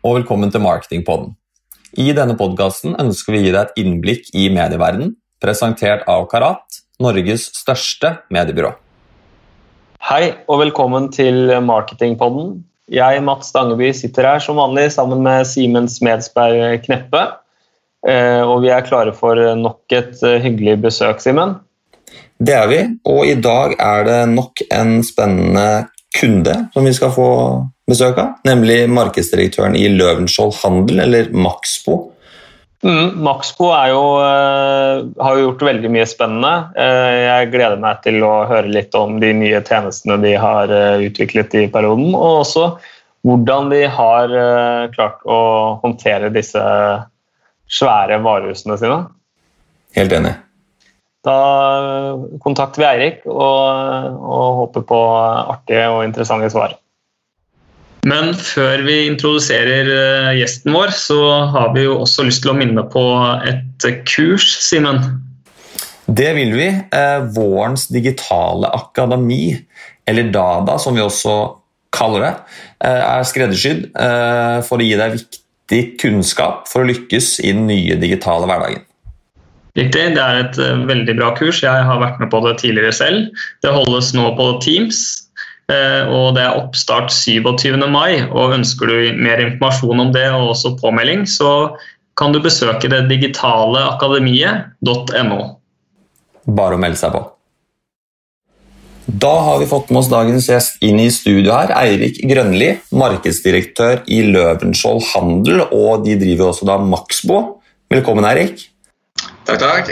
Og velkommen til Marketingpodden. I denne podkasten ønsker vi å gi deg et innblikk i medieverdenen, presentert av Karat, Norges største mediebyrå. Hei og velkommen til Marketingpodden. Jeg, Mats Stangeby, sitter her som vanlig sammen med Simen Smedsberg Kneppe. Eh, og vi er klare for nok et eh, hyggelig besøk, Simen. Det er vi, og i dag er det nok en spennende kunde som vi skal få besøk av, nemlig markedsdirektøren i Løvenskiold Handel, eller Maxbo. Mm, Maxbo jo, uh, har jo gjort veldig mye spennende. Uh, jeg gleder meg til å høre litt om de nye tjenestene de har uh, utviklet i perioden, og også hvordan de har klart å håndtere disse svære varehusene sine. Helt enig. Da kontakter vi Eirik og, og håper på artige og interessante svar. Men før vi introduserer eh, gjesten vår, så har vi jo også lyst til å minne på et kurs, Simen. Det vil vi. Eh, vårens digitale akademi, eller DADA som vi også kaller det, eh, er skreddersydd for å gi deg viktig kunnskap for å lykkes i den nye digitale hverdagen. Riktig, det er et veldig bra kurs. Jeg har vært med på det tidligere selv. Det holdes nå på Teams og det er oppstart 27. mai. og Ønsker du mer informasjon om det og også påmelding, så kan du besøke det digitale akademiet.no. Bare å melde seg på. Da har vi fått med oss dagens gjest inn i studio her. Eirik Grønli, markedsdirektør i Løvenskiold Handel, og de driver også da Maxbo. Velkommen, Eirik. Takk, takk.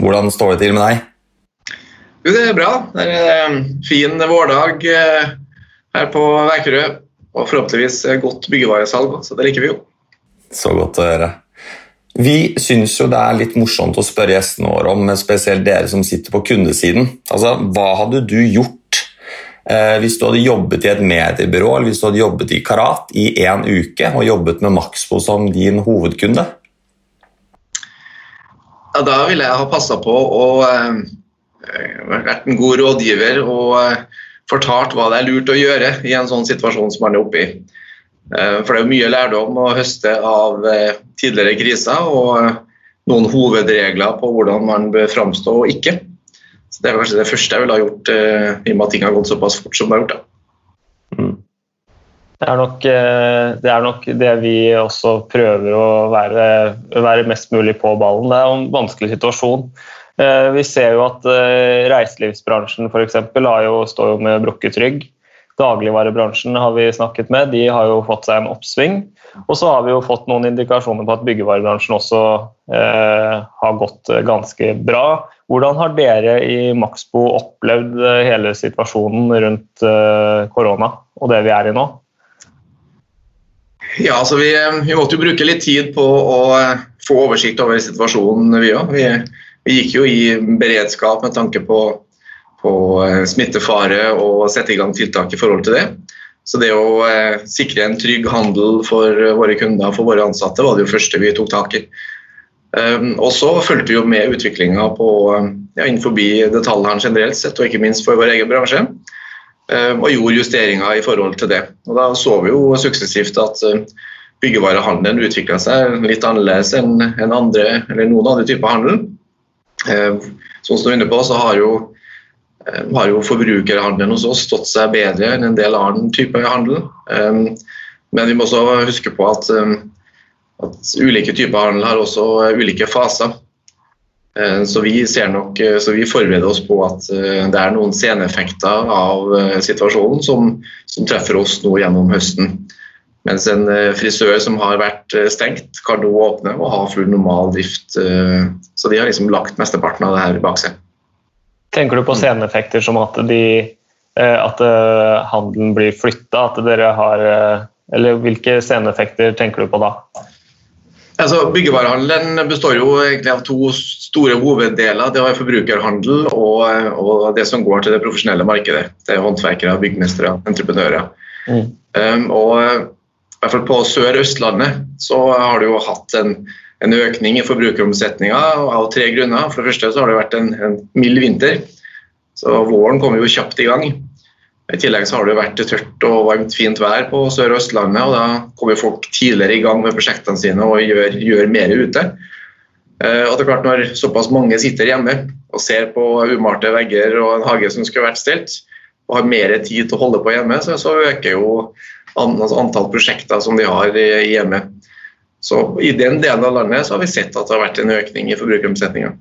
Hvordan står det til med deg? Jo, det er bra. Det er en fin vårdag eh, her på Vækerø. Og forhåpentligvis godt byggevaresalg, så det liker vi jo. Så godt å høre. Vi syns jo det er litt morsomt å spørre gjestene våre om, spesielt dere som sitter på kundesiden. Altså, Hva hadde du gjort eh, hvis du hadde jobbet i et mediebyrå eller hvis du hadde jobbet i Karat i én uke og jobbet med Maxbo som din hovedkunde? Ja, Da ville jeg ha passa på å eh, Eh, vært en god rådgiver og eh, fortalt hva det er lurt å gjøre i en sånn situasjon som man er oppe i. Eh, for det er jo mye lærdom å høste av tidligere kriser og noen hovedregler på hvordan man bør framstå og ikke. Så Det er kanskje det første jeg ville ha gjort, i og med at ting har gått såpass fort som det har gjort. Mm. Det er, nok, det er, nok, det vi også prøver å være, være mest mulig på ballen. Det er en vanskelig situasjon. Eh, vi ser jo at eh, reiselivsbransjen f.eks. står jo med brukket rygg. Dagligvarebransjen har vi snakket med, de har jo fått seg en oppsving. Og så har vi jo fått noen indikasjoner på at byggevarebransjen også eh, har gått ganske bra. Hvordan har dere i Maxbo opplevd eh, hele situasjonen rundt eh, korona og det vi er i nå? Ja, altså vi, vi måtte jo bruke litt tid på å få oversikt over situasjonen, vi òg. Gikk jo i beredskap med tanke på, på eh, smittefare og sette i gang tiltak i forhold til det. Så det å eh, sikre en trygg handel for våre kunder og for våre ansatte var det jo første vi tok tak i. Um, og så fulgte vi jo med utviklinga ja, innenfor detaljhandelen generelt sett, og ikke minst for vår egen bransje. Um, og gjorde justeringer i forhold til det. Og Da så vi jo suksessivt at uh, byggevarehandelen utvikla seg litt annerledes enn enn andre, noen andre typer handel. Sånn som du er inne på, så har jo, eh, har jo forbrukerhandelen hos oss stått seg bedre enn en del annen type handel. Eh, men vi må også huske på at, at ulike typer handel har også ulike faser. Så vi, nok, så vi, forbereder oss på at det er noen seneffekter av situasjonen som, som treffer oss nå gjennom høsten. Mens en eh, frisør som har vært eh, stengt, kan nå åpne og ha full normal drift. Eh, så de har liksom lagt mesteparten av det her bak seg. Tenker du på sceneeffekter som at, de, at handelen blir flytta? At dere har Eller hvilke sceneeffekter tenker du på da? Altså, Byggevarehandelen består jo egentlig av to store hoveddeler. Det er forbrukerhandel og, og, det som går til det profesjonelle markedet. Det er håndverkere, byggmestere, entreprenører. Mm. Um, og hvert fall på Sør-Østlandet så har du jo hatt en, en økning i forbrukeromsetninga av tre grunner. For det første så har det vært en, en mild vinter, så våren kommer jo kjapt i gang. I tillegg så har det vært tørt og varmt, fint vær på Sør- og Østlandet. og Da kommer folk tidligere i gang med prosjektene sine og gjør, gjør mer ute. Eh, og det er klart Når såpass mange sitter hjemme og ser på umalte vegger og en hage som skulle vært stelt, og har mer tid til å holde på hjemme, så, så øker jo altså antall prosjekter som de har i hjemmet. Så I den delen av landet så har vi sett at det har vært en økning i forbrukeromsetninga.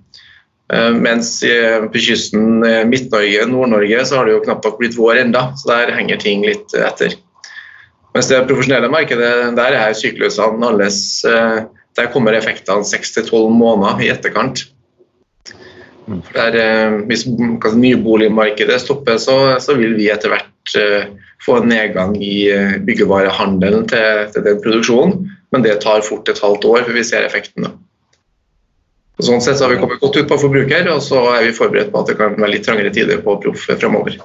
Eh, mens på kysten Midt-Norge, Nord-Norge, så har det jo knapt nok blitt vår enda, så der henger ting litt etter. Mens det profesjonelle markedet, der er syklusene annerledes. Eh, der kommer effektene 6-12 måneder i etterkant. Der, eh, hvis nyboligmarkedet stopper, så, så, vil vi etter hvert få en nedgang i byggevarehandelen til, til den produksjonen. Men det tar fort et halvt år før vi ser effekten. Sånn sett så har vi kommet godt ut på forbruker, og så er vi forberedt på at det kan være litt trangere tider på proff fremover.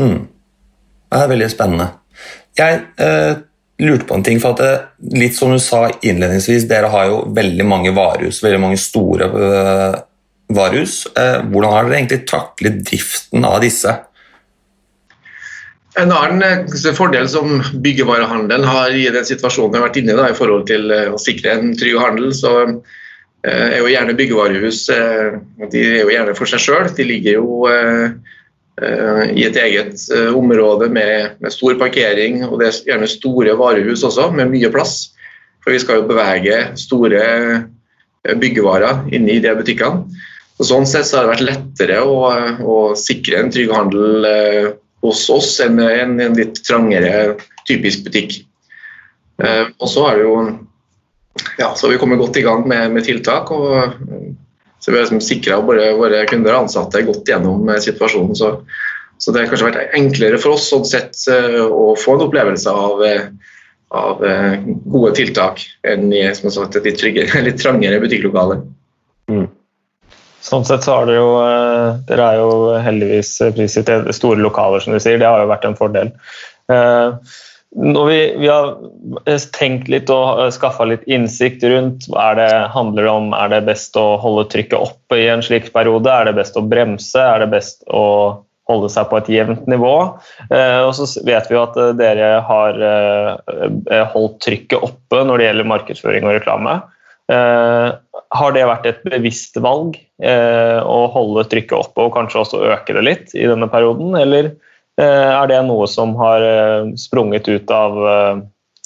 Mm. Det er veldig spennende. Jeg eh, lurte på en ting, for at det, litt som du sa innledningsvis, dere har jo veldig mange varehus, veldig mange store eh, varehus. Eh, hvordan har dere egentlig taklet driften av disse? En annen eh, fordel som byggevarehandelen har i den situasjonen vi har vært inne i, i forhold til eh, å sikre en trygg handel, så Eh, er jo gjerne byggevarehus eh, de er jo gjerne for seg sjøl. De ligger jo i et eget område med, med, stor parkering, og det er gjerne store varehus også, med mye plass. For vi skal jo bevege store byggevarer inne i de butikkene. Og sånn sett så har det vært lettere å, å sikre en trygg handel hos oss enn en, en litt trangere typisk butikk. Og så er det jo ja, så vi kommer godt i gang med, med tiltak. og så Vi har liksom sikra våre, våre, kunder og ansatte godt gjennom eh, situasjonen. Så, så, det har kanskje vært enklere for oss sånn sett, eh, å få en opplevelse av, eh, av gode tiltak enn i sagt, et litt, tryggere, litt trangere butikklokale. Sånn sett så har dere jo Dere er jo heldigvis prisgitt store lokaler, som du sier. Det har jo vært en fordel. Når vi, vi, har tenkt litt og skaffa litt innsikt rundt er det handler om er det best å holde trykket oppe i en slik periode, er det best å bremse, er det best å holde seg på et jevnt nivå. Eh, og så vet vi jo at eh, dere har eh, holdt trykket oppe når det gjelder markedsføring og reklame. Har det vært et bevisst valg å holde trykket oppe og kanskje også øke det litt i denne perioden, eller? Eh, er det noe som har eh, sprunget ut av, eh,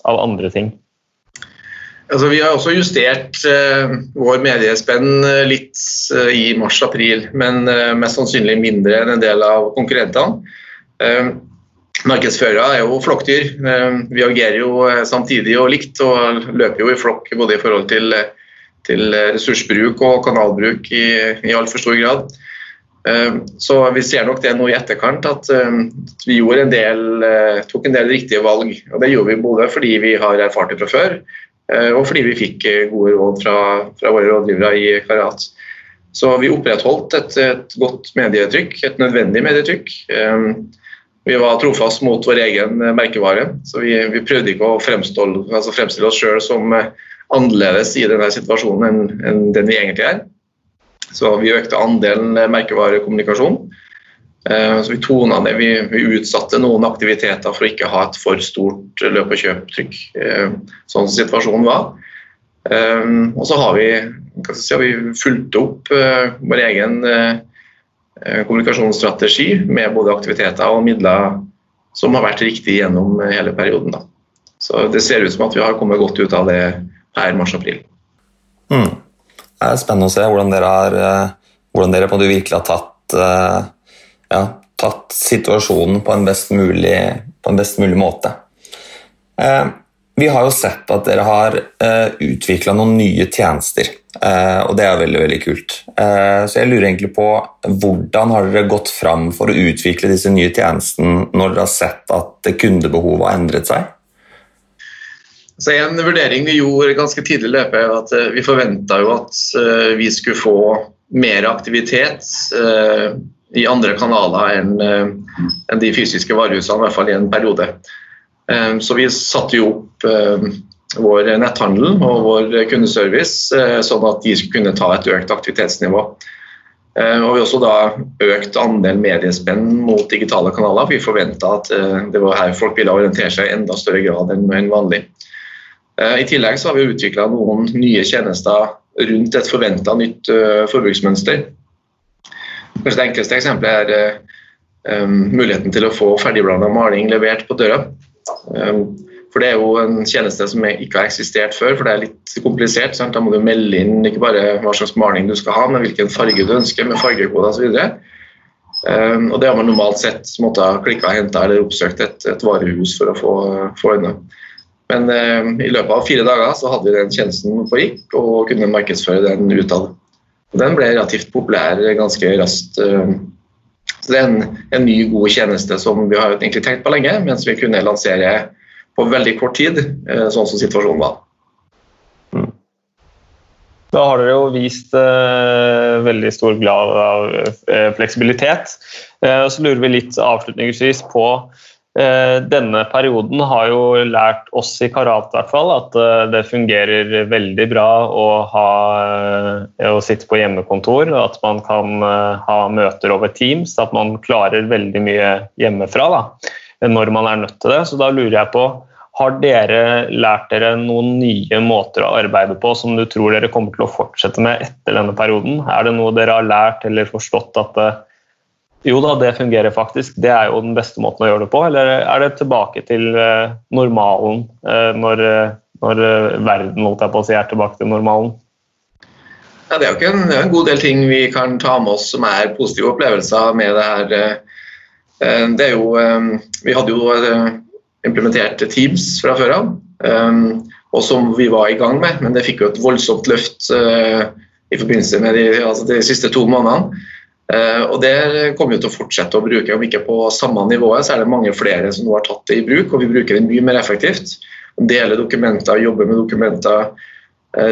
av andre ting? Altså, vi har også justert uh, vår mediespenn litt uh, i mars-april, men uh, mest sannsynlig mindre enn en del av konkurrentene. Markedsførere er jo flokkdyr. vi agerer jo samtidig og likt og løper jo i flokk både i forhold til, til ressursbruk og kanalbruk i, i altfor stor grad. Ehm, så vi ser nok det nå i etterkant at ehm, vi en del, eh, tok en del riktige valg. og Det gjorde vi både fordi vi har erfart det fra før, eh, og fordi vi fikk eh, gode råd fra, fra våre rådgivere i Karat. Så vi opprettholdt et, et, godt medietrykk, et nødvendig medietrykk. Vi var trofast mot vår egen merkevare, så vi, vi prøvde ikke å altså fremstille oss sjøl som annerledes i denne situasjonen enn, den vi egentlig er. Så vi økte andelen merkevarekommunikasjon. Eh, så vi tona ned, vi, vi, utsatte noen aktiviteter for å ikke ha et for stort løp- og kjøptrykk, eh, sånn som situasjonen var. Eh, og så har vi, si, har vi fulgt opp vår egen kommunikasjonsstrategi med både aktiviteter og midler som har vært riktig gjennom hele perioden. Da. Så det ser ut som at vi har kommet godt ut av det her mars-april. Mm. Det er spennende å se hvordan dere, har, eh, hvordan dere virkelig har tatt, eh, ja, tatt situasjonen på en mulig, på en best mulig måte. Eh, vi har jo sett at dere har utvikla noen nye tjenester, og det er veldig veldig kult. Så jeg lurer egentlig på hvordan har dere gått fram for å utvikle disse nye tjenestene når dere har sett at kundebehovet har endret seg? Så En vurdering vi gjorde ganske tidlig i løpet, er at eh, vi forventa at eh, vi skulle få mer aktivitet eh, i andre kanaler enn de fysiske varehusene, i hvert fall i en periode. Så vi satte jo opp vår netthandel og vår kundeservice sånn at de skulle kunne ta et økt aktivitetsnivå. Og vi har også da økt andel mediespenn mot digitale kanaler. Vi forventa at det var her folk ville orientere seg i enda større grad enn vanlig. I tillegg så har vi utvikla noen nye tjenester rundt et forventa nytt forbruksmønster. Kanskje Det enkleste eksempelet er um, muligheten til å få ferdigblanda maling levert på døra. For Det er jo en tjeneste som ikke har eksistert før, for det er litt komplisert. Sant? Da må du melde inn ikke bare hva slags maling du skal ha, men hvilken farge du ønsker, med fargekode osv. Um, og det har man normalt sett måtte ha klikka, henta eller oppsøkt et, et, varehus for å få, få unna. Men eh, i løpet av fire dager så hadde vi den tjenesten på gikk og kunne markedsføre den utad. Den ble relativt populær ganske raskt. Um, så Det er en, en, ny, god tjeneste som vi har egentlig tenkt på lenge, mens vi kunne lansere på veldig kort tid, eh, sånn som situasjonen var. Mm. Da har dere jo vist eh, veldig stor grad av eh, fleksibilitet. Eh, så lurer vi litt avslutningsvis på eh, denne perioden har jo lært oss i Karat hvert fall, at eh, det fungerer veldig bra å, ha, å sitte på hjemmekontor. At man kan ha møter over Teams. At man klarer veldig mye hjemmefra. da når man er nødt til det. Så da lurer jeg på, har dere lært dere noen nye måter å arbeide på som du tror dere kommer til å fortsette med etter denne perioden? Er det noe dere har lært eller forstått at det, jo da, det fungerer faktisk, det er jo den beste måten å gjøre det på? Eller er det tilbake til eh, normalen eh, når, når verden holdt jeg på å si, er tilbake til normalen? Ja, det er jo ikke en, en, god del ting vi kan ta med oss som er positive opplevelser med det her eh, Eh, det er jo, eh, vi hadde jo eh, implementert Teams fra før av, og som vi var i gang med, men det fikk jo et voldsomt løft i forbindelse med de, altså de siste to månedene. Og Det kommer vi til å fortsette å bruke. Om ikke på samme nivå, så er det mange flere som nå har tatt det i bruk, og vi bruker det mye mer effektivt. Dele dokumenter, jobbe med dokumenter.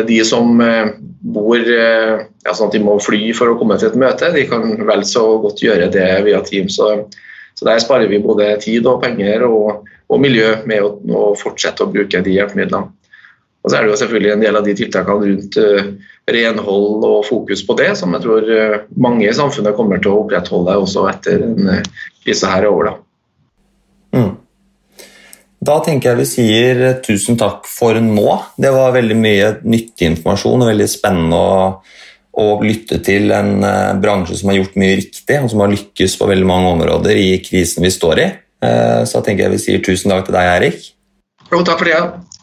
De som bor ja, sånn at de må fly for å komme til et møte, de kan vel så godt gjøre det via Teams. Så så Der sparer vi både tid og penger og, og miljø med å, å, fortsette å bruke de hjelpemidlene. Og så er det jo selvfølgelig en del av de tiltakene rundt uh, renhold og fokus på det, som jeg tror uh, mange i samfunnet kommer til å opprettholde også etter denne krisa her er over. Da. Mm. Da tenker jeg vi sier tusen takk for nå. Det var veldig mye nyttig informasjon og veldig spennende å å lytte til en eh, bransje som har gjort mye riktig, og som har lykkes på veldig mange områder i krisen vi står i. Eh, så da tenker jeg vi sier tusen takk til deg, Erik. Jo, takk for det. Ja.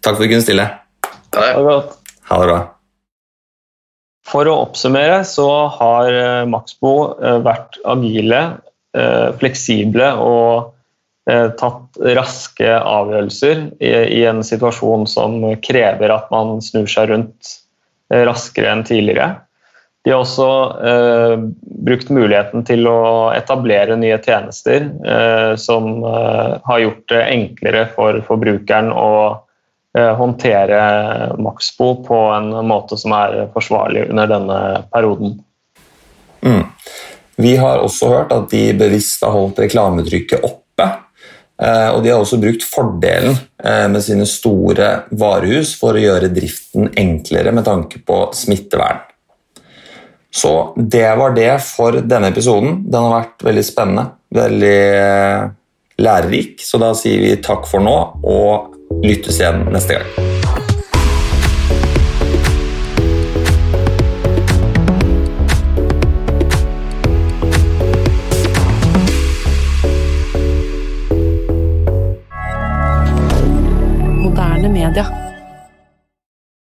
Takk for at du kunne stille. Ha det. Ha det bra. For å oppsummere så har eh, Maxbo vært agile, fleksible og tatt raske avgjørelser i en situasjon som krever at man snur seg rundt Eh, raskere enn tidligere. De har også eh, brukt muligheten til å etablere nye tjenester eh, som eh, har gjort det enklere for forbrukeren å eh, håndtere Maxbo på en måte som er forsvarlig under denne perioden. Mm. Vi har også hørt at de bevisst har holdt reklametrykket oppe Eh, og de har også brukt fordelen eh, med sine store varehus for å gjøre driften enklere med tanke på smittevern. Så det var det for denne episoden. Den har vært veldig spennende, veldig eh, lærerik. Så da sier vi takk for nå og lyttes igjen neste gang.